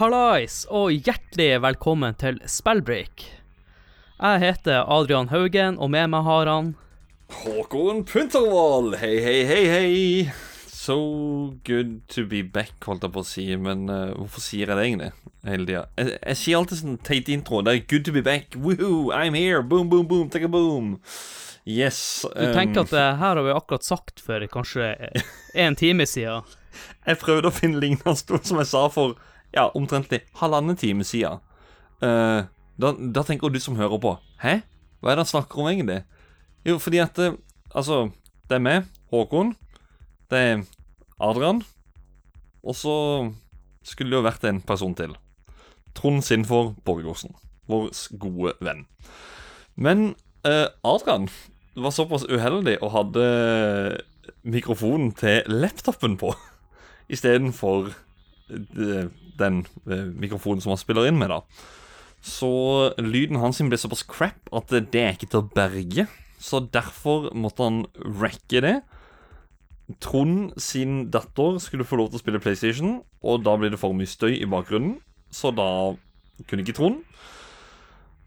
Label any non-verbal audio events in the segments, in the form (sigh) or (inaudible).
Hallais, og hjertelig velkommen til Spellbreak. Jeg heter Adrian Haugen, og med meg har han Håkon Puntervold, hei, hei, hei, hei. So good to be back, holdt jeg på å si, men uh, hvorfor sier jeg det egentlig hele tida? Jeg, jeg sier alltid sånn teit intro. Det er good to be back. Woohoo, I'm here. Boom, boom, boom. Take a boom. Yes. Du tenker at det her har vi akkurat sagt for kanskje en time siden. (laughs) Jeg prøvde å finne lignende ord som jeg sa for ja, omtrentlig halvannen time siden. Uh, da, da tenker du som hører på Hæ? Hva er det han snakker om egentlig? Jo, fordi at eh, Altså, det er meg, Håkon. Det er Adrian. Og så skulle det jo vært en person til. Trond Sinfor Borgersen. Vår gode venn. Men uh, Adrian var såpass uheldig og hadde mikrofonen til laptopen på (laughs) istedenfor den eh, mikrofonen som han spiller inn med, da. Så lyden hans ble såpass crap at det er ikke til å berge. Så derfor måtte han racke det. Trond sin datter skulle få lov til å spille PlayStation, og da ble det for mye støy i bakgrunnen. Så da kunne ikke Trond.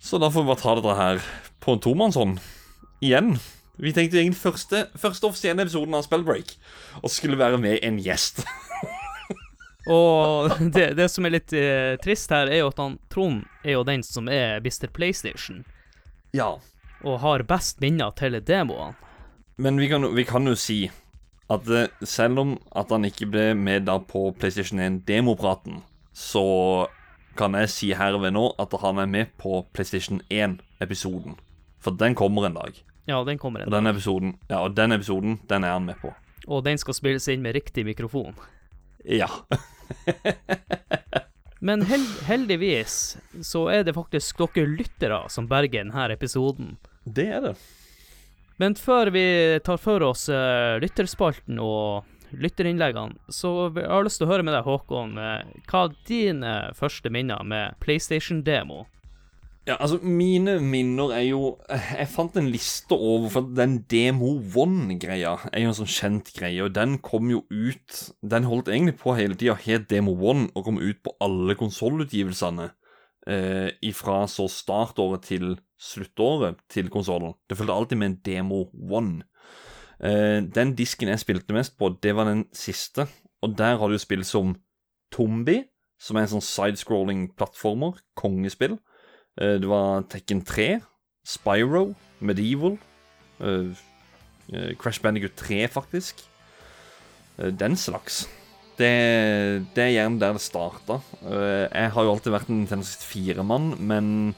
Så da får vi bare ta dette her på en tomannshånd igjen. Vi tenkte egentlig første, første offisielle episoden av Spellbreak, og skulle være med en gjest. (laughs) Og (laughs) det, det som er litt eh, trist her, er jo at han Trond er jo den som er Mr. PlayStation, ja. og har best minner til demoene. Men vi kan, vi kan jo si at eh, selv om at han ikke ble med da på PlayStation 1-demopraten, så kan jeg si herved nå at han er med på PlayStation 1-episoden. For den kommer en dag. Ja, den kommer en Og en. den episoden, ja, og den episoden, den er han med på. Og den skal spilles inn med riktig mikrofon. Ja. (laughs) Men held, heldigvis så er det faktisk dere lyttere som berger denne episoden. Det er det. Men før vi tar for oss eh, lytterspalten og lytterinnleggene, så jeg har jeg lyst til å høre med deg, Håkon, eh, hva er dine første minner med PlayStation-demo? Ja, altså, mine minner er jo Jeg fant en liste over For den Demo One-greia er jo en sånn kjent greie, og den kom jo ut Den holdt egentlig på hele tida, het Demo One, og kom ut på alle konsollutgivelsene. Eh, ifra så startåret til sluttåret til konsollen. Det fulgte alltid med en Demo One. Eh, den disken jeg spilte mest på, det var den siste, og der har du spill som Tombi, som er en sånn sidescrolling plattformer, kongespill. Eh, Det var Tekken 3, Spyro, Medieval, eh, eh, Crash Bandicoot 3, faktisk. Den slags. Det, det er gjerne der det starta. Jeg har jo alltid vært en Nintendo 64-mann, men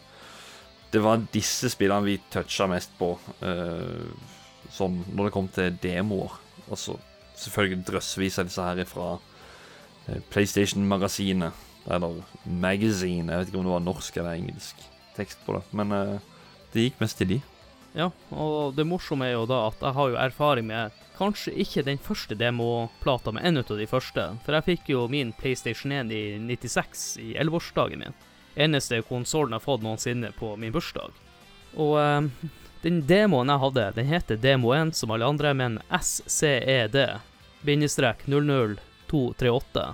det var disse spillene vi toucha mest på sånn når det kom til demoer. Altså selvfølgelig drøssevis av disse her fra PlayStation-magasinet. Eller Magazine. Jeg vet ikke om det var norsk eller engelsk tekst på det. Men eh, det gikk mest til de. Ja, og det morsomme er jo da at jeg har jo erfaring med kanskje ikke den første demoplata, men en av de første. For jeg fikk jo min PlayStation 1 i 96, i 11-årsdagen min. Eneste konsollen jeg har fått noensinne på min bursdag. Og eh, den demoen jeg hadde, den heter Demo 1 som alle andre, men SCED, bindestrek 00238.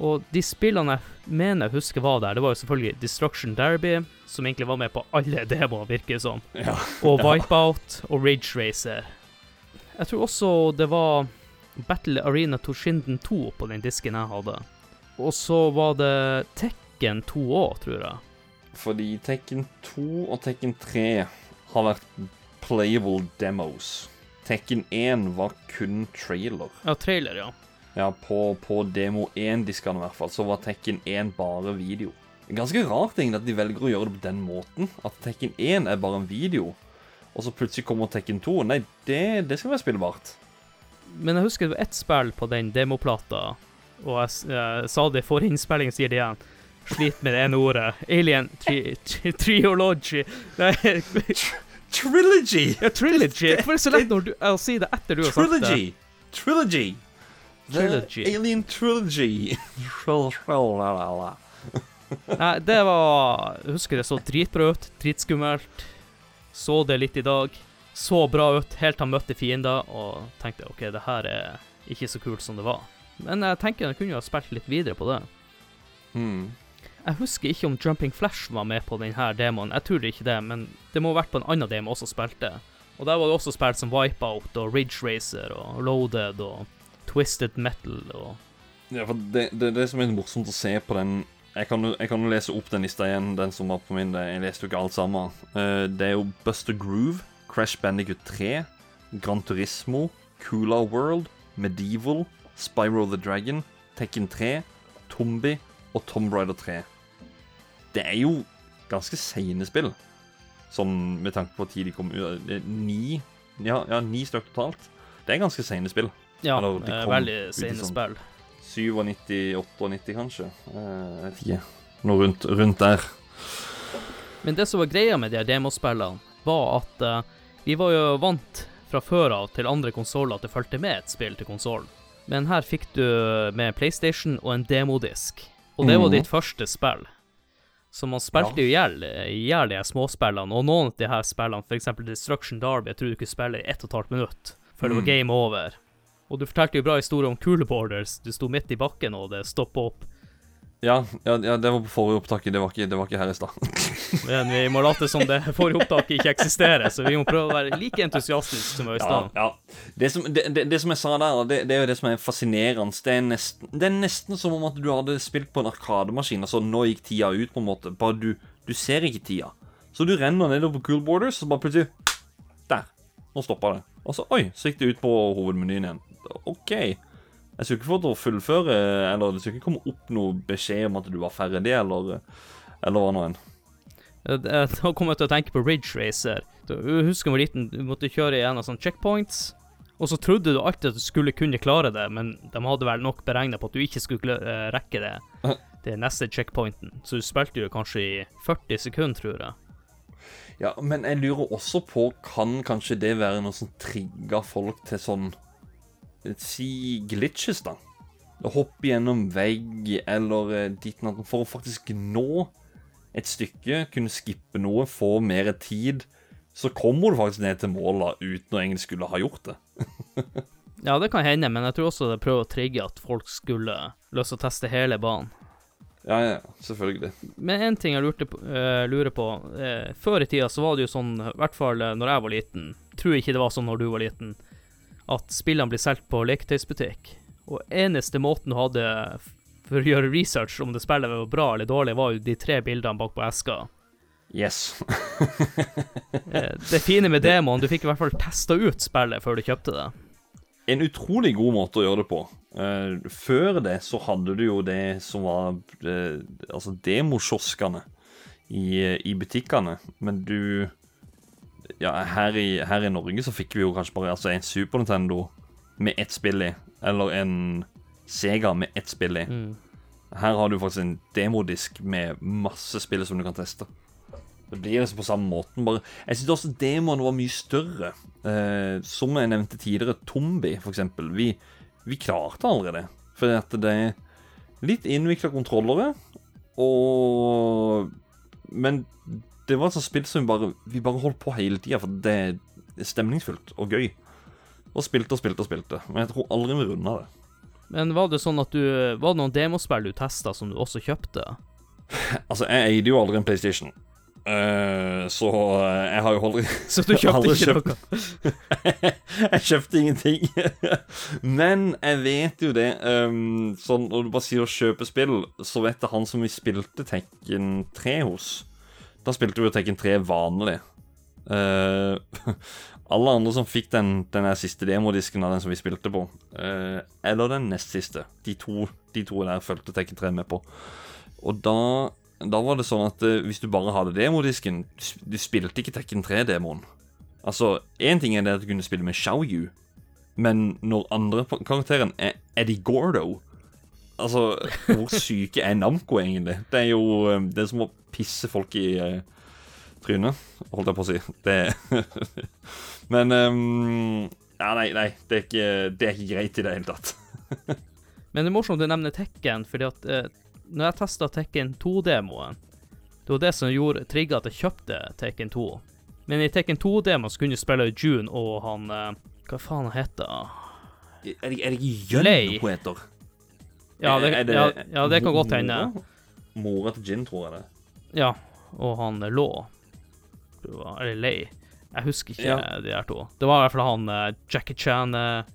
Og de spillene jeg mener jeg husker var der, det var jo selvfølgelig Destruction Derby, som egentlig var med på alle (laughs) demoer, virker det som Ja. og. Wipeout og Rage Racer. Jeg tror også det var Battle Arena Toshinden 2 på den disken jeg hadde. Og så var det Tekken 2 òg, tror jeg. Fordi Tekken 2 og Tekken 3 har vært playable demos. Tekken 1 var kun trailer. Ja, trailer, ja. Ja, på, på demo 1-diskene i hvert fall, så var Tekken 1 bare video. Ganske rart egentlig at de velger å gjøre det på den måten. At Tekken 1 er bare en video, og så plutselig kommer Tekken 2. Nei, det, det skal være spillbart. Men jeg husker det var ett spill på den demoplata, og jeg, jeg sa det for innspilling, sier det igjen. Slit med det ene ordet. Alien tri tri Triology. Nei, Trilogy! ja, Trilogy. Hvorfor er det så lett når du, å si det etter du har sagt det? Trilogy! Trilogy! The Trilogy. Alien Trilogy. (laughs) Nei, det var Jeg husker det så dritbra ut, dritskummelt. Så det litt i dag. Så bra ut helt til han møtte fiender, og tenkte OK, det her er ikke så kult som det var. Men jeg tenker jeg kunne jo ha spilt litt videre på det. Mm. Jeg husker ikke om Jumping Flash var med på denne demoen. Jeg tror ikke det, men det må ha vært på en annen demo også spilte. Og der var det også spilt som Wipeout og Ridge Racer og Loaded og Twisted Metal og Ja, for det, det, det som er morsomt å se på den Jeg kan jo lese opp den lista igjen, den som var på min. det- Jeg leste jo ikke alt sammen. Eh, det er jo Buster Groove, Crash Bandicoot 3, Gran Turismo, Coola World, Medieval, Spyro the Dragon, Tekken 3, Tombi og Tomb Raider 3. Det er jo ganske seine spill, sånn med tanke på tid de kom ut. Er Ni ja, ja, ni stykker totalt. Det er ganske seine spill. Ja, Eller, de eh, kom veldig sene sånn- spill. 97, 98 kanskje. Eh, Jeg vet ikke. Noe rundt, rundt der. Men det som var greia med de demospillene, var at uh, vi var jo vant fra før av til andre konsoller at det fulgte med et spill til konsollen. Men her fikk du med PlayStation og en demodisk. Og det var Mhm. ditt første spill. Så man spilte jo i hjel i hjel de her småspillene, og noen av de her spillene, f.eks. Destruction Derby, jeg tror du kunne spille i ett og et halvt minutt før det var Mm. game over. Og du fortalte jo bra historie om Cool Borders. Du sto midt i bakken, og det stoppa opp. Ja, ja, ja, det var på forrige opptaket. Det var ikke, det var ikke her i stad. (laughs) Men vi må late som det forrige opptaket ikke eksisterer, så vi må prøve å være like entusiastiske som i Ja, ja. Det, som, det, det, det som jeg sa der, det, det er jo det som er fascinerende. Det er, nesten, det er nesten som om at du hadde spilt på en arkademaskin. Altså, nå gikk tida ut, på en måte. Bare du, du ser ikke tida. Så du renner nedover på Cool Borders, og bare plutselig Der. Nå stoppa det. Og så oi, så gikk det ut på hovedmenyen igjen. OK. Jeg skulle ikke fått å fullføre, eller det skulle ikke komme opp noe beskjed om at du var ferdig, eller, eller hva nå enn. Eh, Da kom jeg til å tenke på Ridge Racer. Du husker hvor liten, du måtte kjøre igjennom sånne checkpoints. Og så trodde du alltid at du skulle kunne klare det, men de hadde vel nok beregna på at du ikke skulle eh, rekke det. Det neste checkpointen. Så du spilte jo kanskje i 40 sekunder, tror jeg. Ja, men jeg lurer også på, kan kanskje det være noe som trigger folk til sånn Si glitches, da. Hoppe gjennom vegg eller ditt dit og For å faktisk nå et stykke, kunne skippe noe, få mer tid, så kommer du faktisk ned til målet uten å egentlig skulle ha gjort det. (laughs) Ja, det kan hende, men jeg tror også det prøver å trigge at folk skulle lyst til å teste hele banen. Ja, ja, selvfølgelig. Men en ting jeg lurte på, uh, lurer på Uh, Før i tida så var det jo sånn, i hvert fall eh, når jeg var liten Tror ikke det var sånn når du var liten, at spillene blir solgt på leketøysbutikk. Og eneste måten du hadde for å gjøre research om det spillet var bra eller dårlig, var jo de tre bildene bak på eska. Yes. (laughs) Eh, det fine med demoen, du fikk i hvert fall testa ut spillet før du kjøpte det. En utrolig god måte å gjøre det på. Eh, før det så hadde du jo det som var eh, Altså demokioskene i, i butikkene. Men du Ja, her i, her i Norge så fikk vi jo kanskje bare altså en Super Nintendo med ett spill i. Eller en Sega med ett spill i. Mm. Her har du faktisk en demodisk med masse spill som du kan teste. Det blir liksom på samme måten. Bare. Jeg syns også demoene var mye større. Eh, som jeg nevnte tidligere, Tombi, for eksempel. Vi, vi klarte aldri det. For at det er litt innvikla kontrollere, og Men det var et sånt spill som vi bare, vi bare holdt på hele tida, for det er stemningsfullt og gøy. Og spilte og spilte og spilte. Men jeg tror aldri vi runda det. Men var det sånn at du Var det noen demospill du testa som du også kjøpte? (laughs) Altså, jeg eide jo aldri en PlayStation. Uh, så eh, jeg har jo aldri (laughs) Så du kjøpte ikke kjøpt. noe? (laughs) Jeg kjøpte ingenting. Men jeg vet jo det. Um, sånn, når du bare sier å kjøpe spill, så vet jeg han som vi spilte Tekken 3 hos. Da spilte vi jo Tekken 3 vanlig. Uh, (laughs) alle andre som fikk den, den siste demodisken av den som vi spilte på, uh, eller den nest siste, de to, de to der fulgte Tekken 3 med på. Og da, da var det sånn at uh, hvis du bare hadde demodisken Du, spilte ikke Tekken 3-demoen. Altså, én ting er det at du kunne spille med Xiaoyu, men når andre karakteren er Eddie Gordo Altså, hvor syke er Namco egentlig? Det er jo Det som å pisse folk i eh, trynet, holdt jeg på å si. Det (laughs) Men um, Ja, nei, nei. Det er ikke, det er ikke greit i det hele tatt. (laughs) Men det er morsomt du nevner Tekken, fordi at eh, når jeg testa Tekken 2-demoen, det var det som gjorde trigga at jeg kjøpte Tekken 2. Men i Tekken 2-demoen så kunne du spille June og han eh, Hva faen han heter Er det, er det ikke Jønn hun heter? ja det, Er det ja, ja, det kan godt hende. Mora til Gin, tror jeg det. Ja, og han eh, lå Eller lei. Jeg husker ikke Ja. de her to. Det var i hvert fall han eh, Jackie Chan-kapen.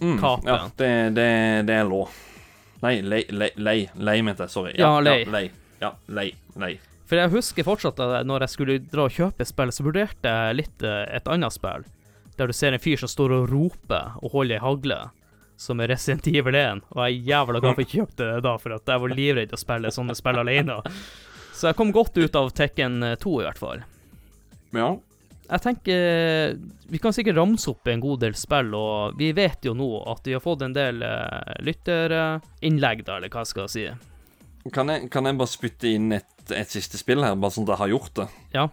Mm, Ja, det, det, det lå. Nei, lei, lei, lei, lei mente jeg. Sorry. Ja, lei. Ja, lei. Ja, lei, lei. For jeg husker fortsatt at når jeg skulle dra og kjøpe spill, så vurderte jeg litt eh, et annet spill. Der du ser en fyr som står og roper og holder ei hagle, som er Resident Evil 1. Og jeg er jævla glad for jeg kjøpte det da, for at jeg var livredd å spille sånne spill alene. (laughs) Så jeg kom godt ut av Tekken 2, i hvert fall. Ja. Jeg tenker Vi kan sikkert ramse opp en god del spill, og vi vet jo nå at vi har fått en del uh, lytterinnlegg, da, eller hva skal jeg si. Kan jeg, kan jeg bare spytte inn et, et siste spill her, bare sånn at jeg har gjort det? Ja.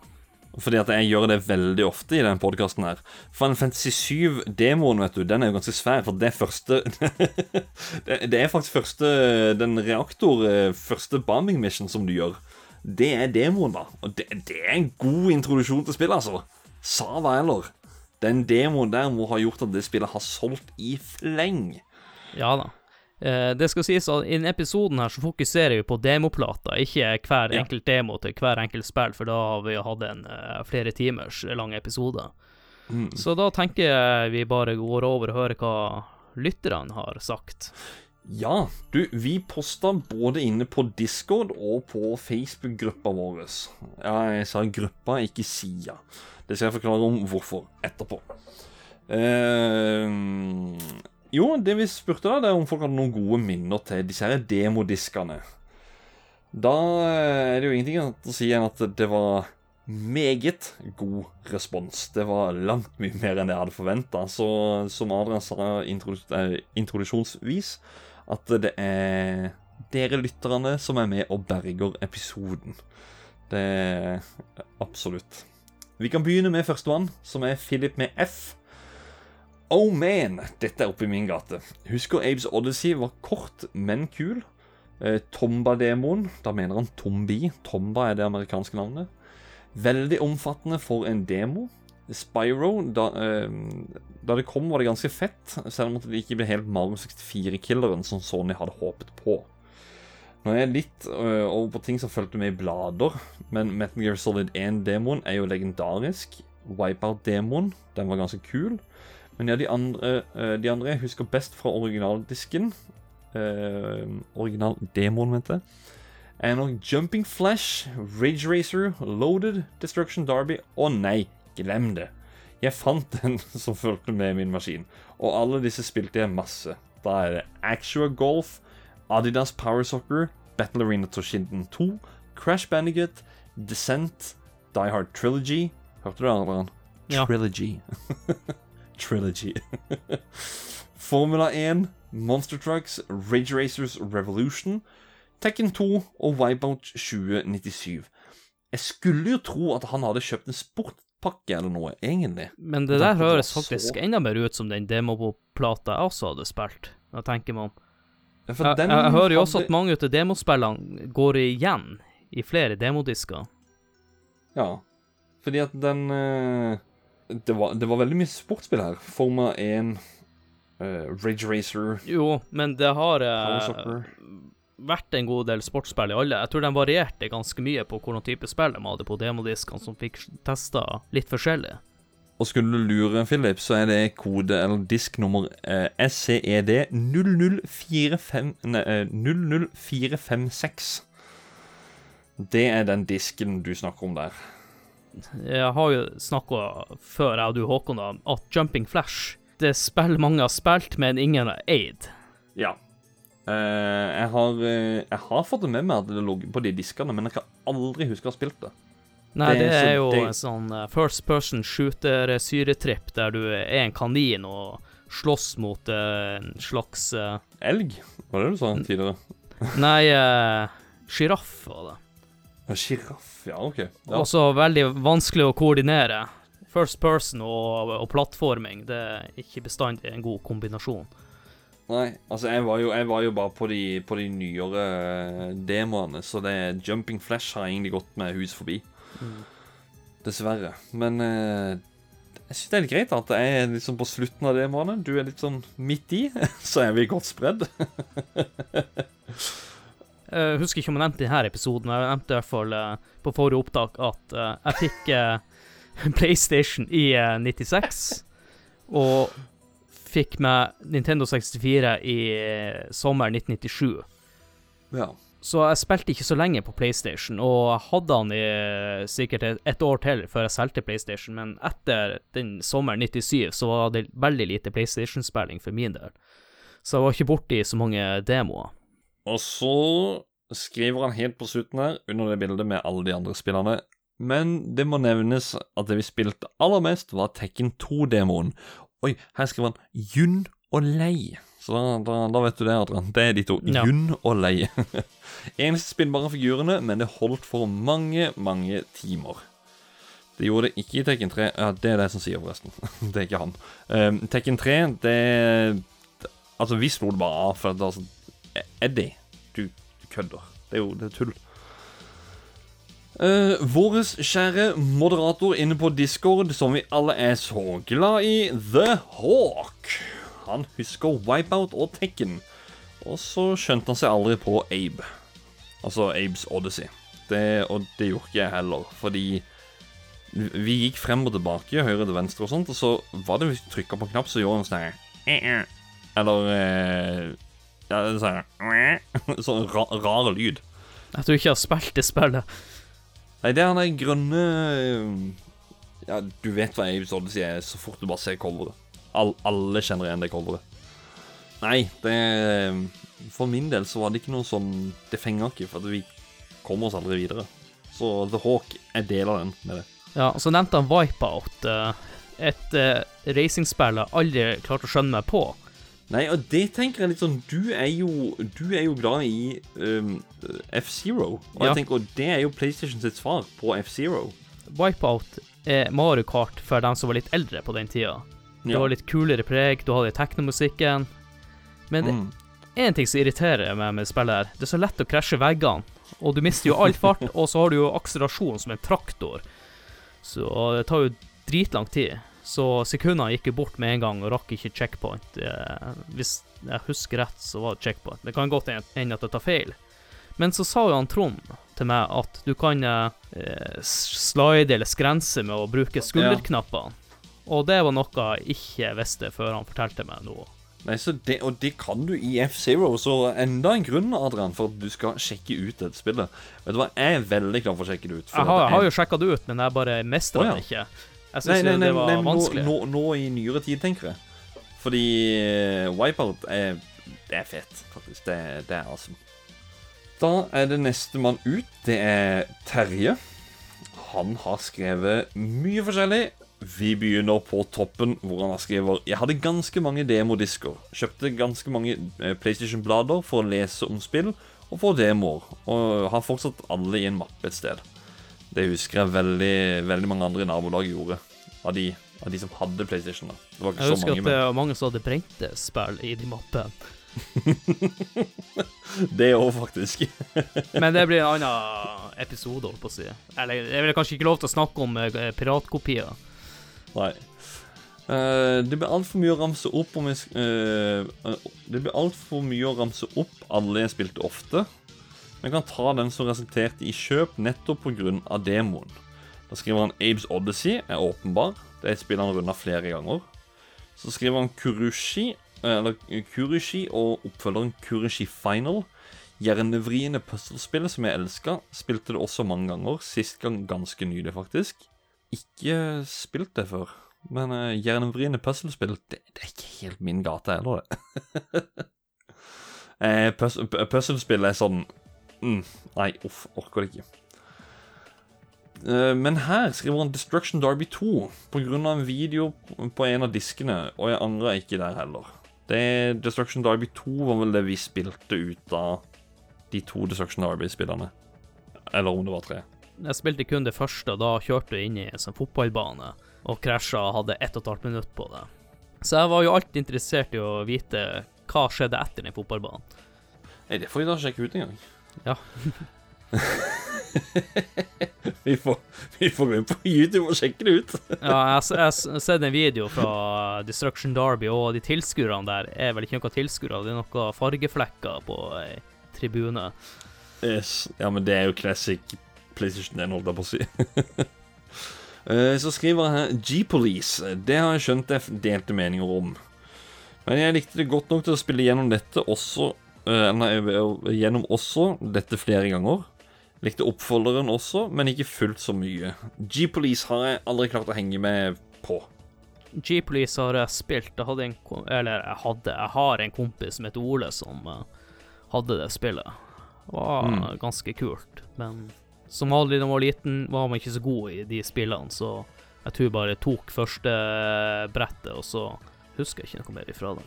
Fordi at jeg gjør det veldig ofte i den podkasten her. Final Fantasy 7-demoen, vet du, den er jo ganske svær, for det er første (laughs) det, det er faktisk første Den reaktor eh, Første bombing mission som du gjør. Det er demoen, da. Og det, det er en god introduksjon til spillet, altså. Sa hva heller. Den demoen der må ha gjort at det spillet har solgt i fleng. Ja da. Eh, det skal sies at i denne episoden her så fokuserer vi på demoplata, ikke hver Ja. enkelt demo til hver enkelt spill, for da har vi hatt en eh, flere timers lang episode. Mm. Så da tenker jeg vi bare går over og hører hva lytterne har sagt. Ja, du, vi posta både inne på Discord og på Facebook-gruppa vår. Ja, jeg sa gruppa, ikke sida. Det skal jeg forklare om hvorfor etterpå. Eh, jo, det vi spurte da, det er om folk hadde noen gode minner til disse her demodiskene. Da er det jo ingenting annet å si enn at det var meget god respons. Det var langt mye mer enn jeg hadde forventa. Så som Adrian sa eh, introduksjonsvis, at det er dere lytterne som er med og berger episoden. Det er absolutt. Vi kan begynne med førstemann, som er Philip med F. Oh man, dette er oppi min gate. Husker Abes Odyssey var kort, men kul. Eh, Tomba-demoen, da mener han Tombi. Tomba er det amerikanske navnet. Veldig omfattende for en demo. Spyro, da, eh, da det kom, var det ganske fett, selv om det ikke ble helt Mario 64-killeren som Sony hadde håpet på. Nå er jeg litt øh, over på ting som fulgte med i blader, men Metal Gear Solid 1-demoen er jo legendarisk. Wipeout-demoen, den var ganske kul. Men ja, de andre, øh, de andre jeg husker best fra originaldisken øh, Originaldemoen, mente jeg. Er nok Jumping Flash, Ridge Racer, Loaded, Destruction Derby Å nei, glem det. Jeg fant den (laughs) som fulgte med min maskin, og alle disse spilte jeg masse. Da er det Actua Golf, Adidas Power Soccer, Battle Arena Toshinden 2, Crash Bandicut, Descent, Die Hard Trilogy Hørte du det, Adrian? Ja. Trilogy. (laughs) Trilogy. (laughs) Formula 1, Monster Trucks, Ridge Racers Revolution, Tekken 2 og Wipeout 2097. Jeg skulle jo tro at han hadde kjøpt en sportpakke eller noe, egentlig. Men det der høres høres så- faktisk enda mer ut som den demoplata jeg også hadde spilt. jeg tenker man Ja, for jeg, den jeg, jeg hører jo også hadde- at mange av demospillene går igjen i flere demodisker. Ja, fordi at den eh, det, var, det var veldig mye sportsspill her. Forma 1, uh, Ridge Racer Jo, men det har eh, Soccer. Vært en god del sportsspill i alle. Jeg tror de varierte ganske mye på hvilken type spill de hadde på demodiskene, som fikk testa litt forskjellig. Og skulle du lure, Philip, så er det kode, eller disk nummer eh, SCED 00456. Nei, eh, 00456. Det er den disken du snakker om der. Jeg har jo snakka før, jeg og du, Håkon, da, at Jumping Flash det er spill mange har spilt, men ingen har eid. Ja. Eh, jeg, har, eh, jeg har fått det med meg at det lå på de diskene, men jeg kan aldri huske å ha spilt det. Nei, Det det, er jo det- en sånn eh, first person shooter-syretripp der du er en kanin og slåss mot en slags Elg, var det du sa tidligere? (laughs) Nei, uh, var det. Sjiraff, ja, OK. Ja. Også veldig vanskelig å koordinere. First person og, og plattforming, det er ikke bestandig en god kombinasjon. Nei, altså jeg var jo, jeg var jo bare på de, på de nyere eh, demoene, så det Jumping Flash har egentlig gått med hus forbi. Dessverre. Men eh, jeg syns det er litt greit at jeg er liksom på slutten av demoene. Du er litt sånn midt i, (laughs) så er vi godt spredd. Jeg (laughs) husker ikke om jeg nevnte i denne episoden, men jeg nevnte i hvert fall eh, på forrige opptak at eh, jeg fikk eh, (laughs) PlayStation i eh, 96, og fikk meg Nintendo 64 i eh, sommeren 1997. Ja. Så jeg spilte ikke så lenge på PlayStation, og hadde han i eh, sikkert et, et år til før jeg solgte PlayStation, men etter den sommeren 97 så var det veldig lite PlayStation-spilling for min del. Så jeg var ikke borti så mange demoer. Og så skriver han helt på slutten her, under det bildet med alle de andre spillerne Men det må nevnes at det vi spilte aller mest, var Tekken 2-demoen. Oi, her skriver han Jun og Lei. Så da, da, da vet du det, Adrian. Det er de to. Ja. Jun og Lei. (laughs) Eneste spillbare figurene, men det holdt for mange, mange timer. Det gjorde det ikke i Tekken 3. Ja, det er det som sier, forresten. (laughs) det er ikke han. Um, Tekken 3, det Altså, vi slo det bare av, for sånn Eddie, du, du kødder. Det er jo det er tull. Uh, Vår kjære moderator inne på Discord, som vi alle er så glad i, The Hawk. Han husker Wipeout og Tekken. Og så skjønte han seg aldri på Abe. Altså Abes Odyssey. Det, og det gjorde ikke jeg heller, fordi vi gikk frem og tilbake, høyre til venstre og sånt, og så var det vi trykka på en knapp, så gjorde han sånn her eh, eh. Eller eh, ja, sånn (laughs) Sånn ra rar lyd. At du ikke har spilt det spillet. Nei, det er han der grønne Ja, du vet hva Abe's Odyssey er så fort du bare ser coveret. All, alle kjenner igjen det coveret. Nei, det For min del så var det ikke noe sånn Det fenger ikke, for vi kommer oss aldri videre. Så The Hawk er del av den med det. Ja, og så nevnte han Wipeout. eh, Et racingspill jeg aldri klarte å skjønne meg på. Nei, og det tenker jeg litt sånn Du er jo, du er jo glad i um, F-Zero. Og Ja. jeg tenker, og det er jo PlayStation sitt svar på F-Zero. Wipeout er Mario Kart for dem som var litt eldre på den tida. Det Ja. var litt kulere preg, du hadde teknomusikken. Men det Mm. er en ting som irriterer meg med spillet her. Det er så lett å krasje veggene, og du mister jo all (laughs) fart, og så har du jo akselerasjon som en traktor. Så det tar jo dritlang tid. Så sekundene gikk jo bort med en gang og rakk ikke checkpoint. Eh, hvis jeg husker rett, så var det checkpoint. Det kan godt hende at jeg tar feil. Men så sa jo han Trond til meg at du kan eh, slide eller skrense med å bruke skulderknappene. Og det var noe jeg ikke visste før han fortalte meg noe. Nei, så det, Og det kan du i F-Zero, så enda en grunn Adrian, for at du skal sjekke ut dette spillet. Vet du hva, Jeg er veldig klar for å sjekke det ut. Jeg har, jeg har jo sjekka det ut, men jeg bare mestra oh, ja. det ikke. Jeg syns det var nei, vanskelig. nå, nå, nå i nyere tid, tenker jeg. Fordi eh, Wipeout er, det er fett, faktisk. Det, det er awesome. Da er det nestemann ut. Det er Terje. Han har skrevet mye forskjellig. Vi begynner på toppen, hvor han har skrevet Jeg hadde ganske mange demodisker. Kjøpte ganske mange eh, PlayStation-blader for å lese om spill og få demoer. Og har fortsatt alle i en mappe et sted. Det husker jeg veldig, veldig mange andre i nabolaget gjorde. Av de, av de som hadde PlayStation. da Det var ikke Jeg så husker at det var mange som hadde brente spill i de mappene. (laughs) Det òg, faktisk. (laughs) Men det blir en annen episode, holdt på å si. Eller jeg vil kanskje ikke lov til å snakke om eh, piratkopier. Nei. Uh, det blir altfor mye å ramse opp om jeg uh, Det blir altfor mye å ramse opp alle jeg spilte ofte. Men kan ta den som resulterte i kjøp nettopp pga. demoen. Da skriver han Abes Odyssey er åpenbar. Det er et spill han runda flere ganger. Så skriver han Kurushi, eh, eller Kurushi og oppfølgeren Kurushi Final. Hjernevriende puzzlespill som jeg elska. Spilte det også mange ganger. Sist gang ganske nylig, faktisk. Ikke spilt det før. Men uh, hjernevriende puslespill, det, det er ikke helt min gate heller, det. (laughs) eh, puz puzzlespill er sånn mm, Nei, uff, orker det ikke. Eh, men her skriver han Destruction Derby 2 pga. en video på en av diskene, og jeg angrer ikke der heller. Det, Destruction Derby 2 var vel det vi spilte ut av de to Destruction Derby-spillerne. Eller om det var tre. Jeg spilte kun det første, og da kjørte jeg inn i en sånn fotballbane og krasja og hadde ett og et halvt minutt på det. Så jeg var jo alltid interessert i å vite hva skjedde etter den fotballbanen. Nei, det får vi da sjekke ut en gang. Ja. (laughs) (laughs) vi, får, vi får gå inn på YouTube og sjekke det ut. (laughs) Ja, jeg jeg har sett en video fra Destruction Derby, og de tilskuerne der er vel ikke noen tilskuere, det er noen fargeflekker på ei tribune. Yes. Ja, men det er jo classic PlayStation 1, holdt jeg på å si. (laughs) Eh, så skriver jeg her G-Police. Det har jeg skjønt det er delte meninger om. Men jeg likte det godt nok til å spille gjennom dette også eh, Nei, eh, gjennom også dette flere ganger. Likte oppfolderen også, men ikke fullt så mye. G-Police har jeg aldri klart å henge med på. G-Police har jeg spilt. Jeg hadde en Eller jeg hadde Jeg har en kompis som heter Ole, som eh, hadde det spillet. Det var Mm. ganske kult, men som aldri da man var liten, var man ikke så god i de spillene, så jeg tror bare jeg tok første brettet, og så husker jeg ikke noe mer ifra det.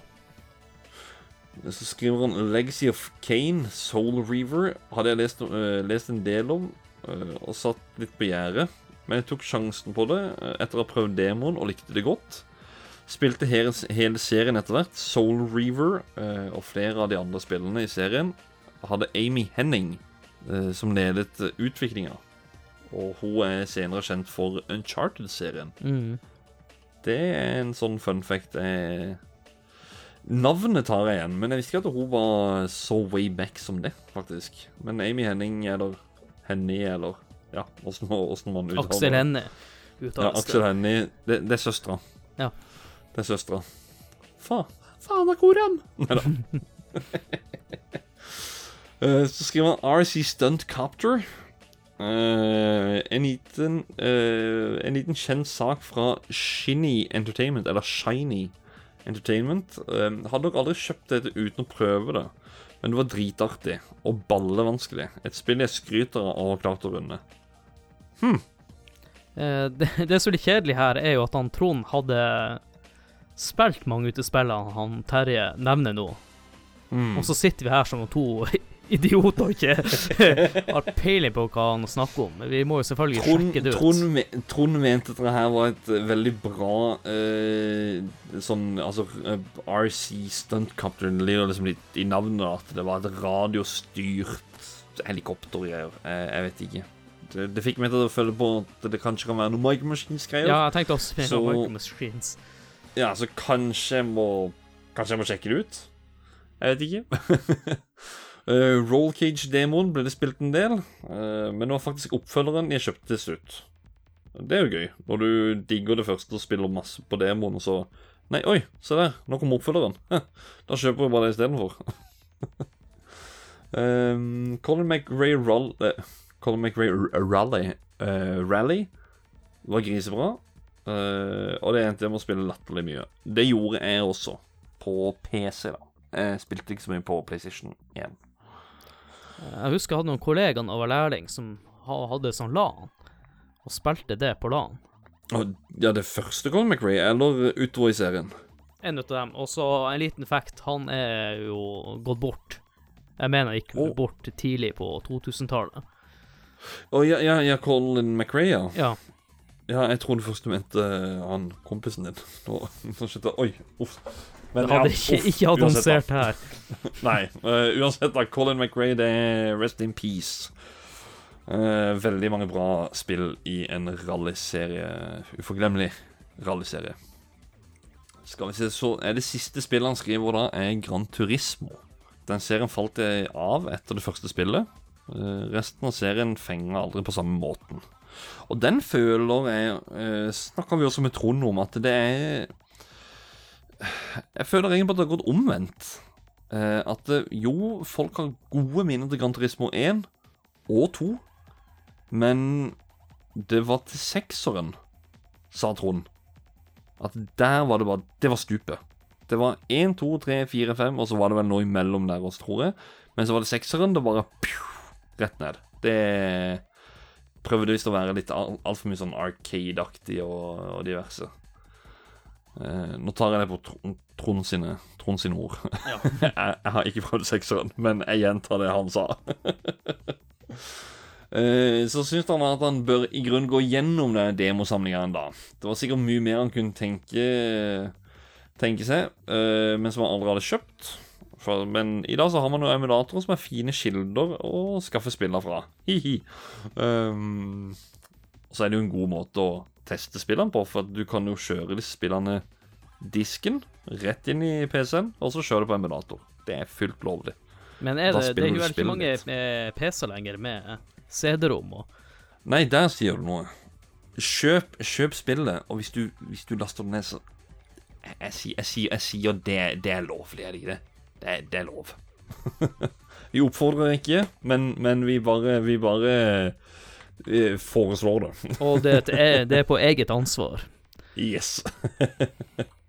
Så skriver han Legacy of Kane, Soul Reaver. Hadde jeg lest, uh, lest en del om, uh, og satt litt på gjerdet. Men jeg tok sjansen på det uh, etter å ha prøvd demoen og likte det godt. Spilte hele, hele serien etter hvert. Soul Reaver og flere av de andre spillene i serien hadde Amy Henning som ledet utviklinga. Og hun er senere kjent for Uncharted-serien. Mm. Det er en sånn fun fact jeg Navnet tar jeg igjen, men jeg visste ikke at hun var så way back som det, faktisk. Men Amy Henning, eller Henny, eller Ja, åssen man uttaler Aksel det. Ja, Aksel. Henny. Det, det er søstera. Ja. Det er søstera. Fa, faen av koran! Nei da. (laughs) Eh, så skriver han RC Stunt Copter. Uh, en, liten, uh, en liten kjent sak fra Shinny Entertainment, eller Shiny Entertainment. Eh, hadde nok aldri kjøpt dette uten å prøve det, men det var dritartig og ballevanskelig. Et spill jeg skryter av å ha klart å runde. Hm. det, (laughs) det som litt kjedelig her, er jo at han Trond hadde spilt mange av spillene han Terje nevner nå. Mm. Og så sitter vi her som to idioter og ikke (laughs) har peiling på hva han snakker om. Men vi må jo selvfølgelig Trond, sjekke det ut. Trond, Trond mente at det her var et eh, veldig bra eh, sånn Altså eh, RC Stuntcopter Det ligger liksom litt i navnet at det var et radiostyrt helikoptergreier. Jeg, jeg vet ikke. Det, det fikk meg til å føle på at det kanskje kan være noe Micro Machines-greier. Ja, jeg tenkte også på Så- Micro Machines. Ja, så kanskje jeg må Kanskje jeg må sjekke det ut? Jeg vet ikke. (laughs) uh, Roll Cage-demoen ble det spilt en del, uh, men det var faktisk oppfølgeren jeg kjøpte til slutt. Det er jo gøy, når du digger det første og spiller masse på demoen, og så Nei, oi, se der, nå kommer oppfølgeren. (laughs) Da kjøper vi bare det istedenfor. um, (laughs) Colin McRae Roll... eh, Colin McRae Rally uh, Rally var grisebra. Uh, og det endte jeg med å spille latterlig mye. Det gjorde jeg også. På PC, da. Jeg spilte ikke så mye på PlayStation 1. Jeg husker jeg hadde noen kollegaer da jeg var lærling som ha- hadde sånn LAN, og spilte det på LAN. Ja, det første Colin McRae, eller utover i serien? En av dem. Og så en liten fact, han er jo gått bort. Jeg mener han gikk oh. bort tidlig på 2000-tallet. Å ja, ja, ja, Colin McRae, ja. Ja. Ja, jeg trodde først du mente eh, han kompisen din. Nå, nå skjønte jeg Oi, uff. Men Jeg hadde ikke, ikke annonsert her. (laughs) Nei, Uh, uansett da, Colin McRae, det er rest in peace. Uh, veldig mange bra spill i en rallyserie. Uforglemmelig rallyserie. Skal vi se, så er det siste spillet han skriver da, er Gran Turismo. Den serien falt av etter det første spillet. Uh, resten av serien fenger aldri på samme måten. Og den føler jeg Snakka vi også med Trond om, at det er Jeg føler egentlig på at det har gått omvendt. Eh, at eh, jo, folk har gode minner til Gran Turismo 1 og 2, men det var til sekseren, sa Trond. At der var det bare Det var stupet. Det var 1, 2, 3, 4, 5, og så var det vel noe imellom der også, tror jeg. Men så var det sekseren. Det bare pju, rett ned. Det prøvde visst å være litt al- altfor mye sånn arcade-aktig og, og diverse. Eh, nå tar jeg det på Tron- Trond sine, Trond sine ord. Ja. (laughs) jeg, jeg har ikke prøvd sekseren, men jeg gjentar det han sa. (laughs) Eh, så syns han at han bør i grunn gå gjennom den demosamlinga da. Det var sikkert mye mer han kunne tenke, tenke seg, eh, men som han aldri hadde kjøpt. For, men i dag så har man jo emulatorer som er fine kilder å skaffe spiller fra. Hihi. Um, så er det jo en god måte å teste spillene på, for at du kan jo kjøre disse spillene disken rett inn i PC-en, og så kjøre det på emulator. Det er fullt lovlig. Men er det, det er jo ikke mange PC-er lenger med CD-rom og Nei, der sier du noe. Kjøp, kjøp spillet, og hvis du, hvis du laster det ned, så Jeg, sier- jeg, sier- jeg sier det, det er lovlig, er det ikke det? Det det er lov. (laughs) vi oppfordrer ikke, men, men vi bare, vi bare eh, foreslår det. (laughs) Og det, er, det er på eget ansvar. Yes. (laughs)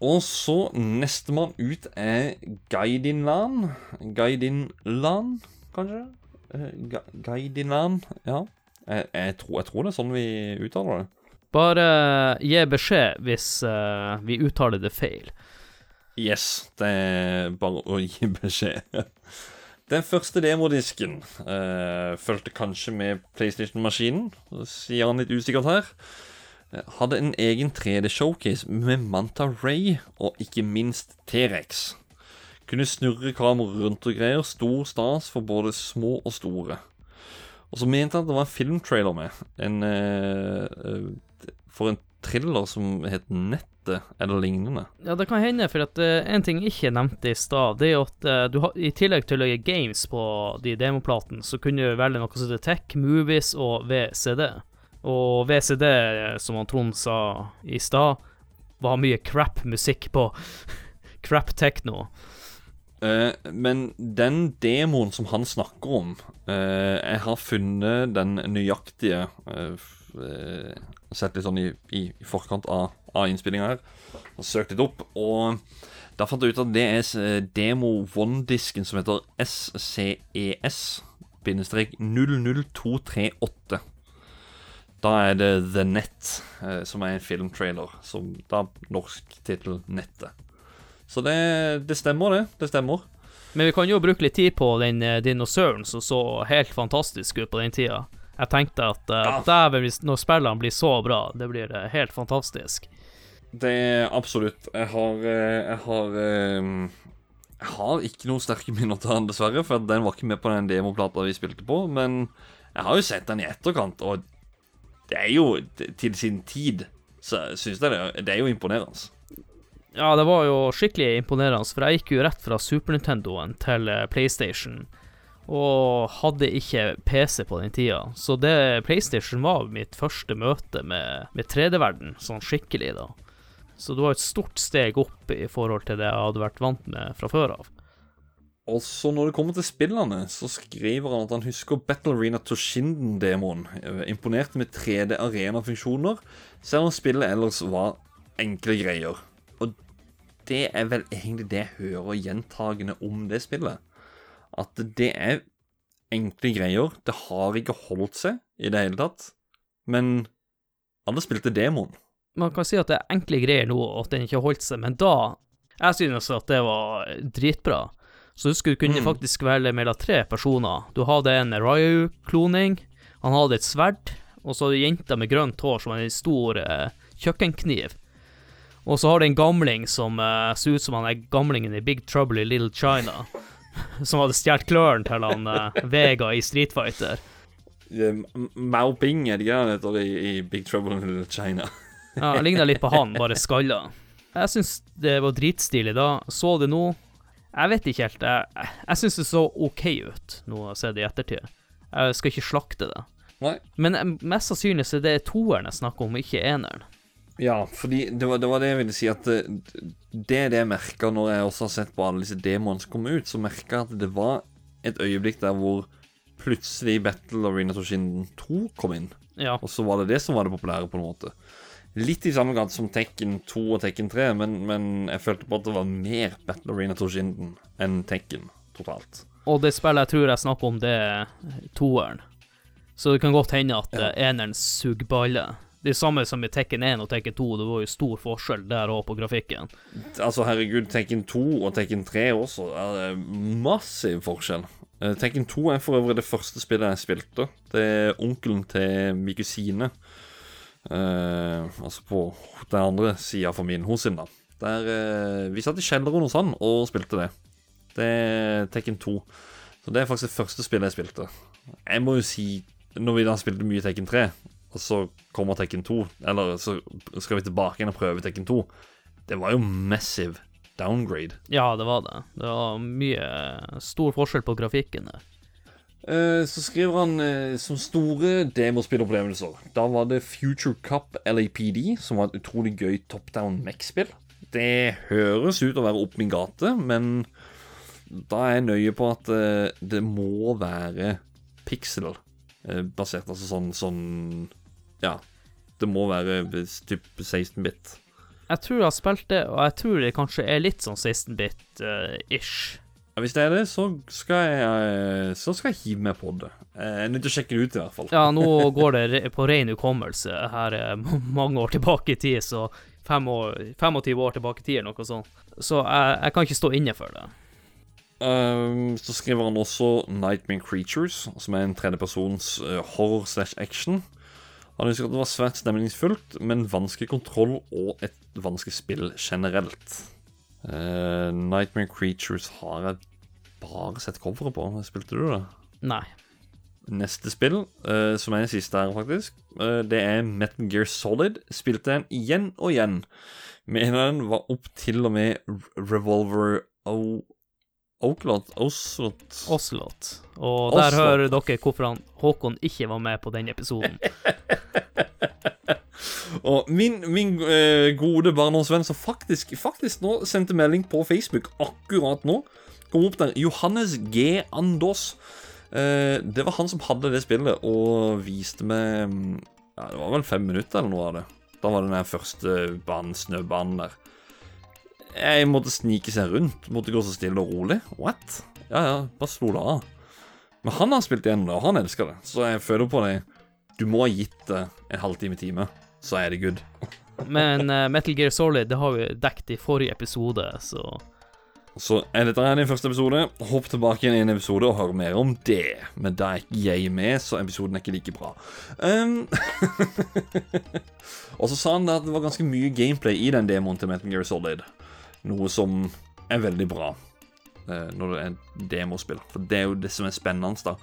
Og så nestemann ut er Gaidinlan. Gaidinlan, kanskje? Eh, Ga Gaidinland, ja. Jeg, jeg, tror, jeg tror det er sånn vi uttaler det. Bare gi beskjed hvis uh, vi uttaler det feil. Yes, det er bare å gi beskjed. (laughs) Den første demodisken uh, fulgte kanskje med PlayStation-maskinen, sier han litt usikkert her. Eh, Hadde en egen 3D-showcase med Manta Ray og ikke minst T-rex. Kunne snurre kameraet rundt og greier. Stor stas for både små og store. Og så mente han at det var en filmtrailer med. En, eh, eh, for en thriller som het Nettet, eller lignende. Ja, det kan hende, for at uh, en ting jeg ikke nevnte i stad, det er at uh, du har, i tillegg til å legge games på de demoplatene, så kunne du velge noe som heter Tech, Movies og VCD. Og VCD, eh, som han Trond sa i stad, var mye crap musikk på. (laughs) crap techno. Uh, men den demoen som han snakker om Jeg har funnet den nøyaktige eh, Sett litt sånn i, i, i forkant av, av innspillinga her. Og søkt litt opp. Og da fant jeg ut at det er eh, demo one-disken som heter SCES-00238. Da er det The Net, eh, som er en filmtrailer. Som da norsk tittel Nettet. Så det, det stemmer, det. Det stemmer. Men vi kan jo bruke litt tid på den eh, dinosauren som så helt fantastisk ut på den tida. Jeg tenkte at uh, dæven, når spillene blir så bra, det blir uh, helt fantastisk. Det er absolutt. Jeg har eh, Jeg har Jeg har ikke noen sterke minner til den, dessverre, for den var ikke med på den demoplata vi spilte på. Men jeg har jo sett den i etterkant, og det er jo Til sin tid så syns jeg det, det er jo imponerende. Ja, det var jo skikkelig imponerende, for jeg gikk jo rett fra Super Nintendoen til PlayStation, og hadde ikke PC på den tida. Så det PlayStation var mitt første møte med, med 3D-verden, sånn skikkelig, da. Så det var et stort steg opp i forhold til det jeg hadde vært vant med fra før av. Og så når det kommer til spillene, så skriver han at han husker Battle Arena Toshinden-demoen. Imponerte Imponert med 3D arena-funksjoner, selv om spillet ellers var enkle greier. Og det er vel egentlig det jeg hører gjentagende om det spillet. At det er enkle greier. Det har ikke holdt seg i det hele tatt. Men alle spilte demoen. Man kan si at det er enkle greier nå, og at den ikke har holdt seg, men da Jeg synes at det var dritbra. Så husker du kunne Mm. faktisk velge mellom tre personer. Du hadde en Ryu-kloning, han hadde et sverd, og så hadde du jenta med grønt hår som en stor eh, kjøkkenkniv. Og så har du en gamling som eh, ser ut som han er gamlingen i Big Trouble i Little China. Som hadde stjålet klørne til han uh, Vega i Street Fighter. Mao Ping er det han heter i, i Big Trouble in China? Ja, jeg ligna litt på han, bare skalla. Jeg syns det var dritstilig da. Så det nå Jeg vet ikke helt. Jeg, jeg syns det så OK ut, nå å se det i ettertid. Jeg skal ikke slakte det. Nei. Men eh, mest sannsynlig så er det toeren jeg snakker om, ikke eneren. Ja, fordi det var, det var det jeg ville si at det, det er det jeg merka når jeg også har sett på alle disse demoene som kom ut, så merka jeg at det var et øyeblikk der hvor plutselig Battle Arena Toshinden 2 kom inn. Ja. Og så var det det som var det populære, på en måte. Litt i samme grad som Tekken 2 og Tekken 3, men, men jeg følte på at det var mer Battle Arena Toshinden enn Tekken totalt. Og det spillet jeg tror jeg snakker om, det er toeren. Så det kan godt hende at Ja. eh, eneren suger balle. Er samme som i Tekken 1 og Tekken 2, det var jo stor forskjell der òg på grafikken. Altså, herregud, Tekken 2 og Tekken 3 også er massiv forskjell. Eh, Tekken 2 er for øvrig det første spillet jeg spilte. Det er onkelen til Mikusine. Eh, altså på den andre sida for min hos sin, da. Der eh, Vi satt i kjelleren hos han og spilte det. Det er Tekken 2. Så det er faktisk det første spillet jeg spilte. Jeg må jo si, når vi da spilte mye Tekken 3, og så kommer Tekken 2, eller så skal vi tilbake igjen og prøve Tekken 2 Det var jo massive downgrade. Ja, det var det. Det var mye stor forskjell på grafikken der. Eh, så skriver han eh, som store demospillopplevelser. Da var det Future Cup LAPD, som var et utrolig gøy top down Mech-spill. Det høres ut å være opp min gate, men da er jeg nøye på at eh, det må være pixel-basert. Altså sånn, sånn Ja. Det må være typ 16-bit. Jeg tror jeg har spilt det, og jeg tror det kanskje er litt sånn 16-bit-ish. Ja, hvis det er det, så skal jeg Så skal jeg hive meg på det. Jeg er nødt til å sjekke det ut, i hvert fall. Ja, nå (laughs) går det på ren hukommelse. Her er (laughs) mange år tilbake i tid, så 25 år, 25 år tilbake i tid eller noe sånt. Så jeg, jeg kan ikke stå inne for det. Um, så skriver han også Nightmare Creatures, som er en tredjepersons uh, horror slash action. Han husker at det var svært stemningsfullt, men vanskelig kontroll og et vanskelig spill generelt. Uh, Nightmare Creatures har jeg bare sett coveret på. Spilte du det? Nei. Neste spill, uh, som er det siste her, faktisk, uh, det er Metal Gear Solid. Spilte den igjen og igjen. Mener den var opp til og med Revolver O... Oaklot, Oslot Oslot. Og der Oslot. hører dere hvorfor han, Håkon ikke var med på den episoden. (laughs) (laughs) Og min, min eh, gode barndomsvenn som faktisk, faktisk nå sendte melding på Facebook akkurat nå, kom opp der. Johannes G. Andås. Eh, det var han som hadde det spillet og viste meg mm, Ja, det var vel fem minutter eller noe av det. Da var det den første banen, snøbanen der. Jeg måtte snike seg rundt. Måtte gå så stille og rolig. What? Ja, ja, bare slo det av. Men han har spilt igjen det, og han elsker det. Så jeg føler på det. Du må ha gitt det en halvtime-time, så er det good. Men uh, Metal Gear Solid det har vi dekket i forrige episode, så Så er dette her din første episode. Hopp tilbake igjen i en episode og hør mer om det. Men da er ikke jeg med, så episoden er ikke like bra. Um, (laughs) og så sa han at det var ganske mye gameplay i den demoen til Metal Gear Solid. Noe som er veldig bra eh, når det er demospill. For det er jo det som er spennende, da.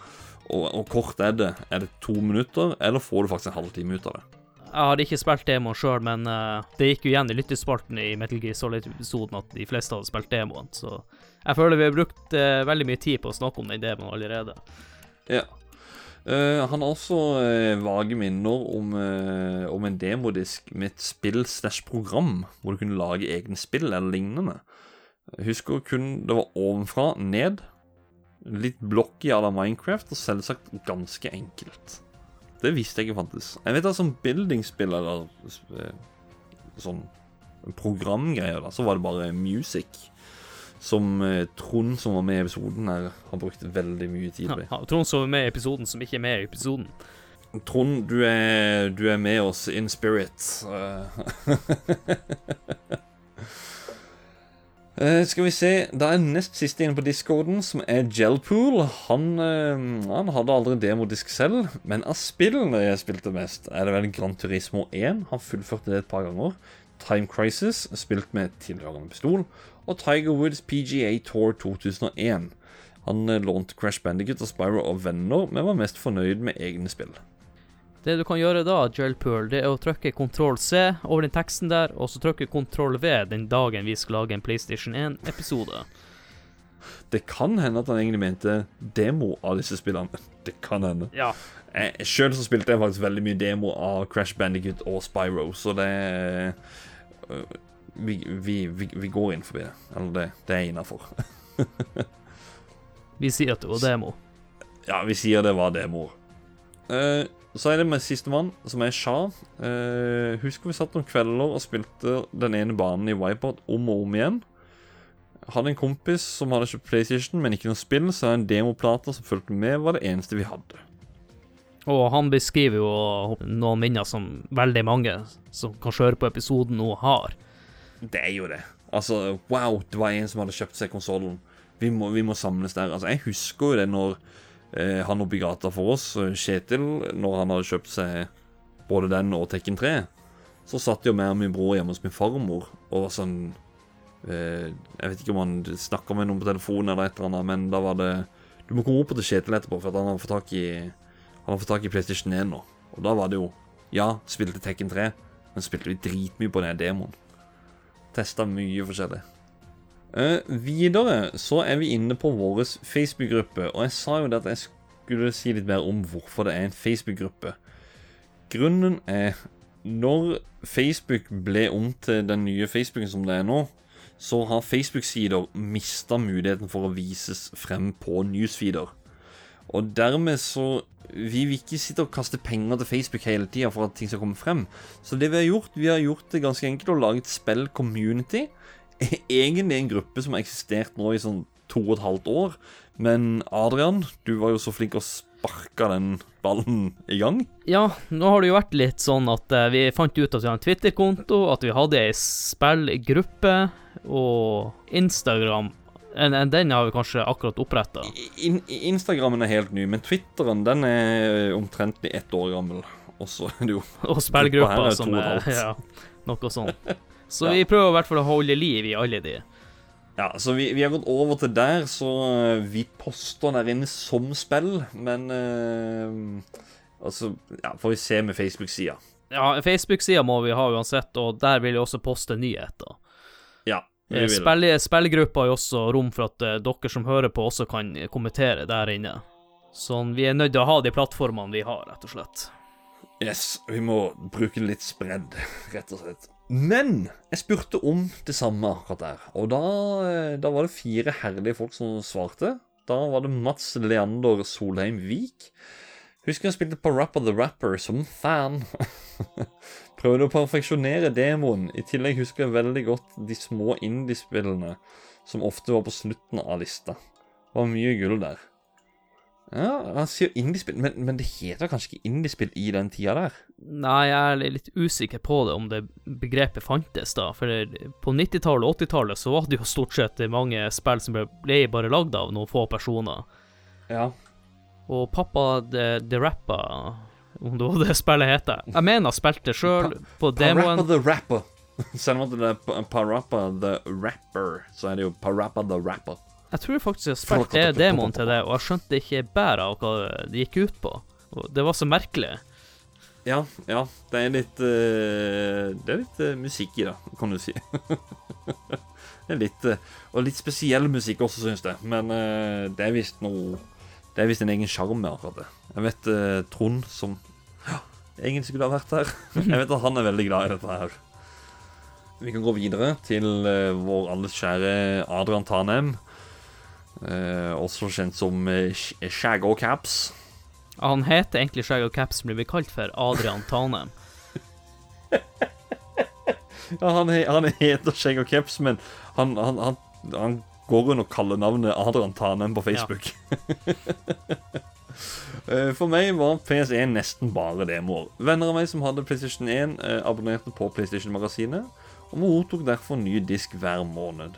Og, og kort er det. Er det to minutter, eller får du faktisk en halvtime ut av det? Jeg hadde ikke spilt demoen sjøl, men uh, det gikk jo igjen i lyttespalten i Metal Gear Solid-episoden at de fleste hadde spilt demoen, så jeg føler vi har brukt uh, veldig mye tid på å snakke om den demoen allerede. Ja. Uh, han har også vage minner om, om en demodisk med et spill slash program, hvor du kunne lage egne spill eller lignende. Jeg husker kun det var ovenfra ned, litt blocky à la Minecraft, og selvsagt ganske enkelt. Det visste jeg ikke fantes. Jeg vet at som buildingspill eller eh, sånn programgreier, da, så var det bare music. Som eh, Trond, som var med i episoden her, har brukt veldig mye tid på. Ja, Trond som er med i episoden, som ikke er med i episoden. Trond, du er, du er med oss in spirit. (laughs) (laughs) Eh, skal vi se Da er nest siste inne på discorden, som er Gelpool. Han, uh, han hadde aldri demodisk selv, men av spillene jeg spilte mest, er det vel Gran Turismo 1. Han fullførte det et par ganger. Time Crisis, spilt med tilhørende pistol. Og Tiger Woods PGA Tour 2001. Han eh, lånte Crash Bandicut og Spyro og venner, men var mest fornøyd med egne spill. Det du kan gjøre da, Gelpool, det er å trykke Ctrl C over den teksten der, og så trykke Ctrl V den dagen vi skal lage en PlayStation 1-episode. Det kan hende at han egentlig mente demo av disse spillene. (laughs) Det kan hende. Ja. Sjøl så spilte jeg faktisk veldig mye demo av Crash Bandicut og Spyro, så det øh, vi, vi, vi, vi går inn forbi det. Eller det, det er innafor. (laughs) Vi sier at det var demo. Ja, vi sier det var demoer. Eh, så er det med sistemann, som er Sha. Uh, husker vi satt noen kvelder og spilte den ene banen i Wipeout om og om igjen. Hadde en kompis som hadde kjøpt PlayStation, men ikke noe spill, så en demoplate som fulgte med, var det eneste vi hadde. Og han beskriver jo noen minner som veldig mange som kan høre på episoden nå, har. Det er jo det. Altså, wow, det var en som hadde kjøpt seg konsollen. Vi, vi må samles der. Altså, jeg husker jo det når eh, han oppe i gata for oss, eh, Kjetil, når han hadde kjøpt seg både den og Tekken 3, så satt jo meg og min bror hjemme hos min farmor og var sånn eh, Jeg vet ikke om han snakka med noen på telefonen eller et eller annet, men da var det Du må komme opp til Kjetil etterpå, for han har fått tak i Han har fått tak i PlayStation 1 nå. Og da var det jo Ja, spilte Tekken 3, men spilte vi dritmye på den demoen. Testa mye forskjellig. Eh, videre så er vi inne på vår Facebook-gruppe, og jeg sa jo det at jeg skulle si litt mer om hvorfor det er en Facebook-gruppe. Grunnen er når Facebook ble om til den nye Facebooken som det er nå, så har Facebook-sider mista muligheten for å vises frem på newsfeeder. Og dermed så Vi vil ikke sitte og kaste penger til Facebook hele tida for at ting skal komme frem. Så det vi har gjort, vi har gjort det ganske enkelt og laget spill community. (laughs) Egentlig en gruppe som har eksistert nå i sånn to og et halvt år. Men Adrian, du var jo så flink å sparke den ballen i gang. Ja, nå har det jo vært litt sånn at eh, vi fant ut at vi har en Twitter-konto, at vi hadde ei spillgruppe, og Instagram en, en, Den har vi kanskje akkurat oppretta. In, Instagrammen er helt ny, men Twitteren den er omtrentlig ett år gammel. Og så er jo Og spillgruppa som er (laughs) ja, Noe sånt. Så vi prøver i hvert fall å holde liv i alle de. Ja, så vi, vi har gått over til der, så eh, vi poster der inne som spill, men eh, Altså, ja, får vi se med Facebook-sida. Ja, Facebook-sida må vi ha uansett, og der vil jeg også poste nyheter. Ja. vi Eh, vil. Spill, spillgruppa har jo også rom for at eh, dere som hører på, også kan kommentere der inne. Sånn, vi er nødt til å ha de plattformene vi har, rett og slett. Yes, vi må bruke litt spredd, (laughs) rett og slett. Men jeg spurte om det samme akkurat der, og da, eh, da var det fire herlige folk som svarte. Da var det Mats Leander Solheim Vik. Husker jeg spilte på Rapper the Rapper som fan. (laughs) Prøvde å perfeksjonere demoen. I tillegg husker jeg veldig godt de små indiespillene som ofte var på slutten av lista. Det var mye gull der. Ja, han sier indiespill, men, men det heter kanskje ikke indiespill i den tida der? Nei, jeg er litt usikker på det, om det begrepet fantes da. For på 90-tallet og 80-tallet så var det jo stort sett mange spill som ble, bare lagd av noen få personer. Ja. Og pappa The, the Rapper, om det var det spillet heter Jeg mener jeg spilte sjøl på demoen. Parappa the Rapper. (laughs) Selv om det er Parappa the Rapper, så er det jo Parappa the Rapper. Jeg tror faktisk jeg spilte demoen til det, og jeg skjønte ikke bæret av hva det gikk ut på. Og det var så merkelig. Ja, ja. Det er litt eh, Det er litt eh, musikk i det, kan du si. (laughs) det er litt eh, Og litt spesiell musikk også, syns jeg. Men det er visst noe Det er visst en egen sjarm med akkurat det. Jeg vet Trond, som ja, egentlig skulle ha vært her (laughs) Jeg vet at han er veldig glad i dette her. Vi kan gå videre til vår alles kjære Adrian Tanem. Eh, også kjent som uh, Shaggo Caps. Han heter egentlig Shaggo Caps, men blir kalt for Adrian Tanem. (laughs) Ja, han, han heter Shaggo Caps, men han, han, han, han går under kallenavnet Adrian Tanem på Facebook. Ja. (laughs) For meg var PS1 nesten bare demoer. Venner av meg som hadde PlayStation 1, eh, abonnerte på PlayStation-magasinet, og mottok derfor ny disk hver måned.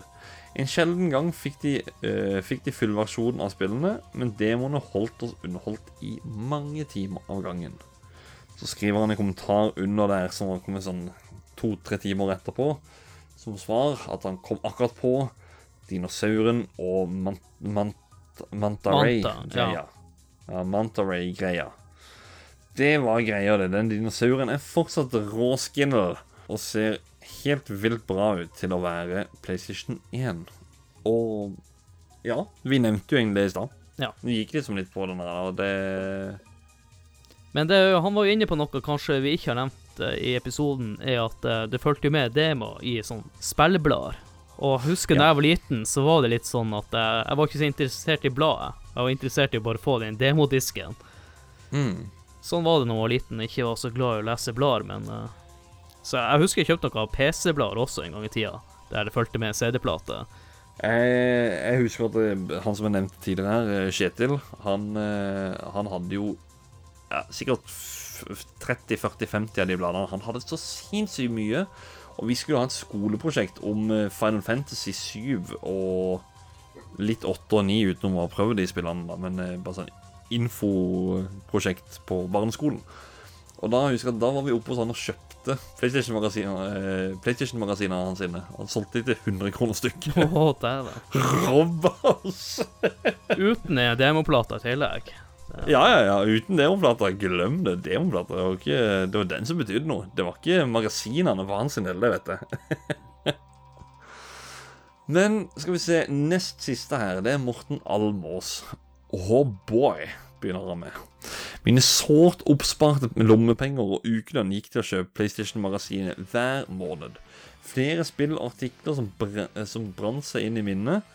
En sjelden gang fikk de, uh, fikk de fullversjonen av spillene, men demoene holdt oss underholdt i mange timer av gangen. Så skriver han en kommentar under der som har kommet sånn to-tre timer etterpå, som svar at han kom akkurat på dinosauren og man, mant, Manta Ray. Manta, ja. greia. Ja, Manta Ray-greia. Det var greia, det. Den dinosauren er fortsatt råskinner og ser helt vilt bra ut til å være PlayStation 1. Og ja, vi nevnte jo egentlig det i stad. Ja. Vi gikk liksom litt på den der, og det Men det, han var jo inne på noe kanskje vi ikke har nevnt eh, i episoden, er at eh, det fulgte jo med demo i sånn spilleblader. Og husker da Ja. jeg var liten, så var det litt sånn at jeg, jeg var ikke så interessert i bladet. Jeg var interessert i å bare få den demodisken. mm. Sånn var det da jeg var liten, ikke var så glad i å lese blader, men eh, Så jeg husker jeg kjøpte noen PC-blader også en gang i tida, der det fulgte med CD-plate. Jeg, jeg husker at han som jeg nevnte tidligere her, eh, Kjetil, han, eh, han hadde jo ja, sikkert f- f- 30-40-50 av de bladene. Han hadde så sinnssykt mye. Og vi skulle ha et skoleprosjekt om eh, Final Fantasy 7 og litt 8 og 9 utenom å ha prøvd de spillene, da, men eh, bare sånn infoprosjekt på barneskolen. Og da husker jeg da var vi oppe hos han og kjøpte PlayStation-magasinene eh, PlayStation hans sine. Han solgte de til 100 kroner stykket. Oh, Robbers! Uten en demoplate i tillegg. Ja, ja, ja. Uten demoplater, glem det. Demoplater det var ikke Det var den som betydde noe. Det var ikke magasinene for hans del, det vet jeg. (laughs) Men skal vi se, nest siste her, det er Morten Almås. Oh boy, begynner han med. Mine sårt oppsparte lommepenger og ukelønn gikk til å kjøpe PlayStation-magasinet hver måned. Flere spill og artikler som, br som brant seg inn i minnet.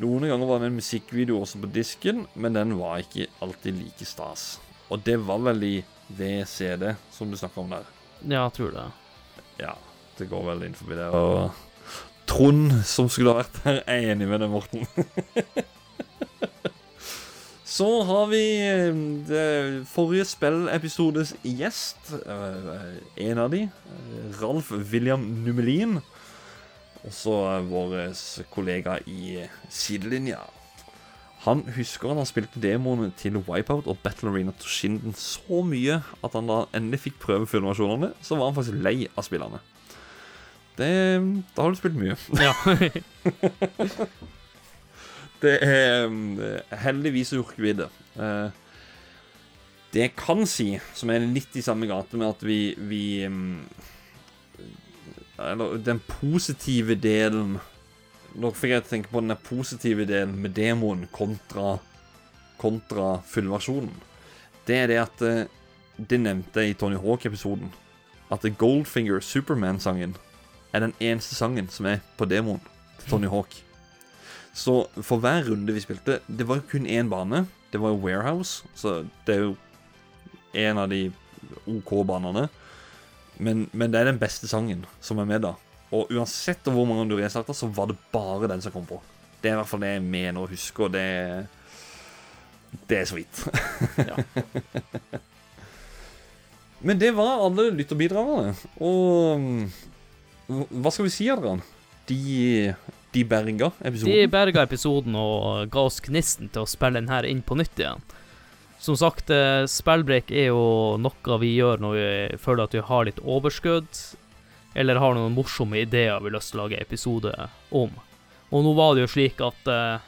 Noen ganger var det en musikkvideo også på disken, men den var ikke alltid like stas. Og det var vel i VCD, som du snakka om der. Ja, jeg tror det. Ja, det går vel inn forbi det. Og Trond, som skulle ha vært her, er enig med deg, Morten. (laughs) Så har vi eh, det forrige spillepisodes gjest. eh, En av de. eh, Ralf William Numelin. Også vår kollega i sidelinja. Han husker han har spilt demoene til Wipeout og Battle Arena Toshinden så mye at han da endelig fikk prøve filmversjonene, så var han faktisk lei av spillene. Det, da har du spilt mye. Ja. (laughs) (laughs) Det er um, Heldigvis det. Eh, det jeg kan si, som er litt i samme gate med at vi, vi um, Eller den positive delen Nå fikk jeg tenke på den positive delen med demoen kontra kontra fullversjonen. Det er det at eh, Det nevnte jeg i Tony Hawk-episoden. At Goldfinger, Superman-sangen, er den eneste sangen som er på demoen til Tony Hawk. Så for hver runde vi spilte Det var jo kun én bane. Det var jo Warehouse, så det er jo en av de OK banene. Men, men det er den beste sangen som er med, da. Og uansett hvor mange du restarta, så var det bare den som kom på. Det er i hvert fall det jeg mener å huske, og det Det er så vidt. (laughs) ja. Men det var alle lytterbidragene. Og mm, hva skal vi si, Adrian? De, de berga episoden. De berga episoden og ga oss gnisten til å spille den her inn på nytt igjen. Som sagt, eh, spillbreak er jo noe vi gjør når vi føler at vi har litt overskudd, eller har noen morsomme ideer vi har lyst til å lage episode om. Og nå var det jo slik at eh,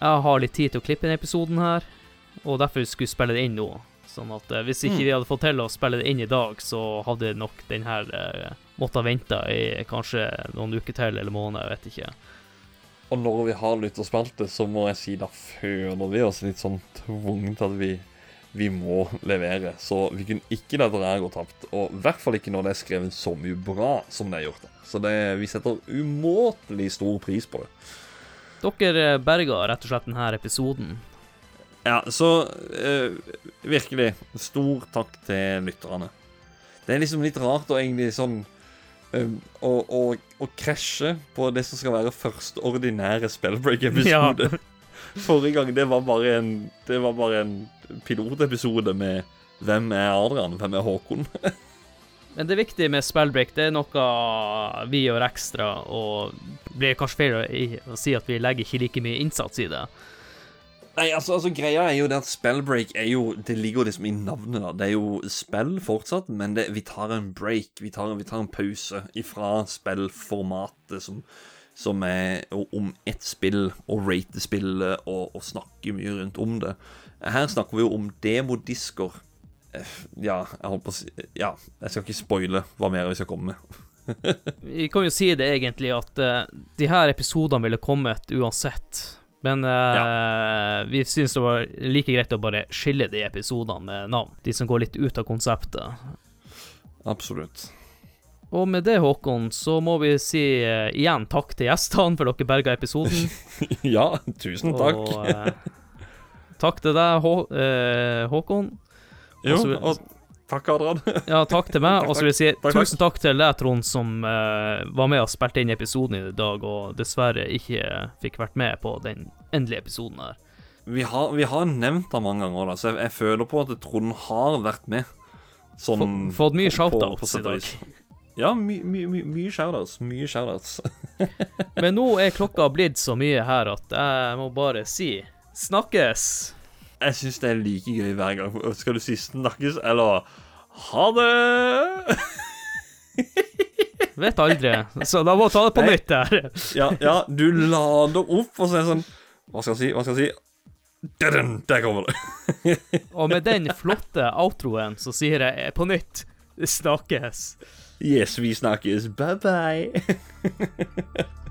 jeg har litt tid til å klippe denne episoden her, og derfor skulle vi spille det inn nå. Sånn at eh, hvis ikke Mm. vi hadde fått til å spille det inn i dag, så hadde nok den her måttet vente i kanskje noen uker til eller måneder, jeg vet ikke. Og når vi har lytterspalte, så må jeg si da føler vi oss litt sånn tvunget til at vi, vi må levere. Så vi kunne ikke la det her gå tapt. Og i hvert fall ikke når det er skrevet så mye bra som det er gjort. Så det, vi setter umåtelig stor pris på det. Dere eh, berga rett og slett denne episoden. Ja, så eh, virkelig stor takk til lytterne. Det er liksom litt rart å egentlig sånn eh, å, å, å krasje på det som skal være første ordinære Spellbreak-episode. (laughs) Forrige gang det var bare en Det var bare en pilotepisode med Hvem er Adrian? Hvem er Håkon? (laughs) Men det viktige med spellbreak, det er noe vi gjør ekstra, og blir kanskje feil å si at vi legger ikke like mye innsats i det. Nei, altså, altså Greia er jo det at spellbreak er jo Det ligger liksom i navnet, da. Det er jo spill fortsatt, men det, vi tar en break. Vi tar, vi tar en pause ifra spillformatet som, som er om ett spill, og rate spillet og, og snakke mye rundt om det. Her snakker vi jo om demodisker. Eh, Ja, jeg holdt på å si Ja, jeg skal ikke spoile hva mer vi skal komme med. (laughs) Vi kan jo si det egentlig at uh, de her episodene ville kommet uansett. Men eh, vi syns det var like greit å bare skille de episodene med navn. De som går litt ut av konseptet. Absolutt. Og med det, Håkon, så må vi si uh, igjen takk til gjestene for dere berga episoden. (laughs) ja, tusen takk. Og uh, takk til deg, Hå Håkon. jo, altså- og takk, Adrian. (laughs) Ja, takk til meg. Og så vil jeg si takk, tusen takk til deg, Trond, som uh, var med og spilte inn episoden i dag, og dessverre ikke fikk vært med på den endelige episoden her. Vi har, vi har nevnt det mange ganger, da, så jeg, jeg føler på at Trond har vært med. Sånn Få- Fått mye shoutouts i dag. Ja, my, my, my, mye shoutouts. Mye shoutouts. (laughs) Men nå er (laughs) klokka blitt så mye her at jeg må bare si snakkes! Jeg syns det er like gøy hver gang. Skal du si snakkes, eller ha det? (laughs) Vet aldri. Så da må jeg ta det på nytt her. Ja, ja, du lader opp, og så er det sånn Hva skal jeg si? Hva skal jeg si? Dun, der kommer det. (laughs) Og med den flotte outroen så sier jeg på nytt snakkes. Yes, vi snakkes. Bye, bye. (laughs)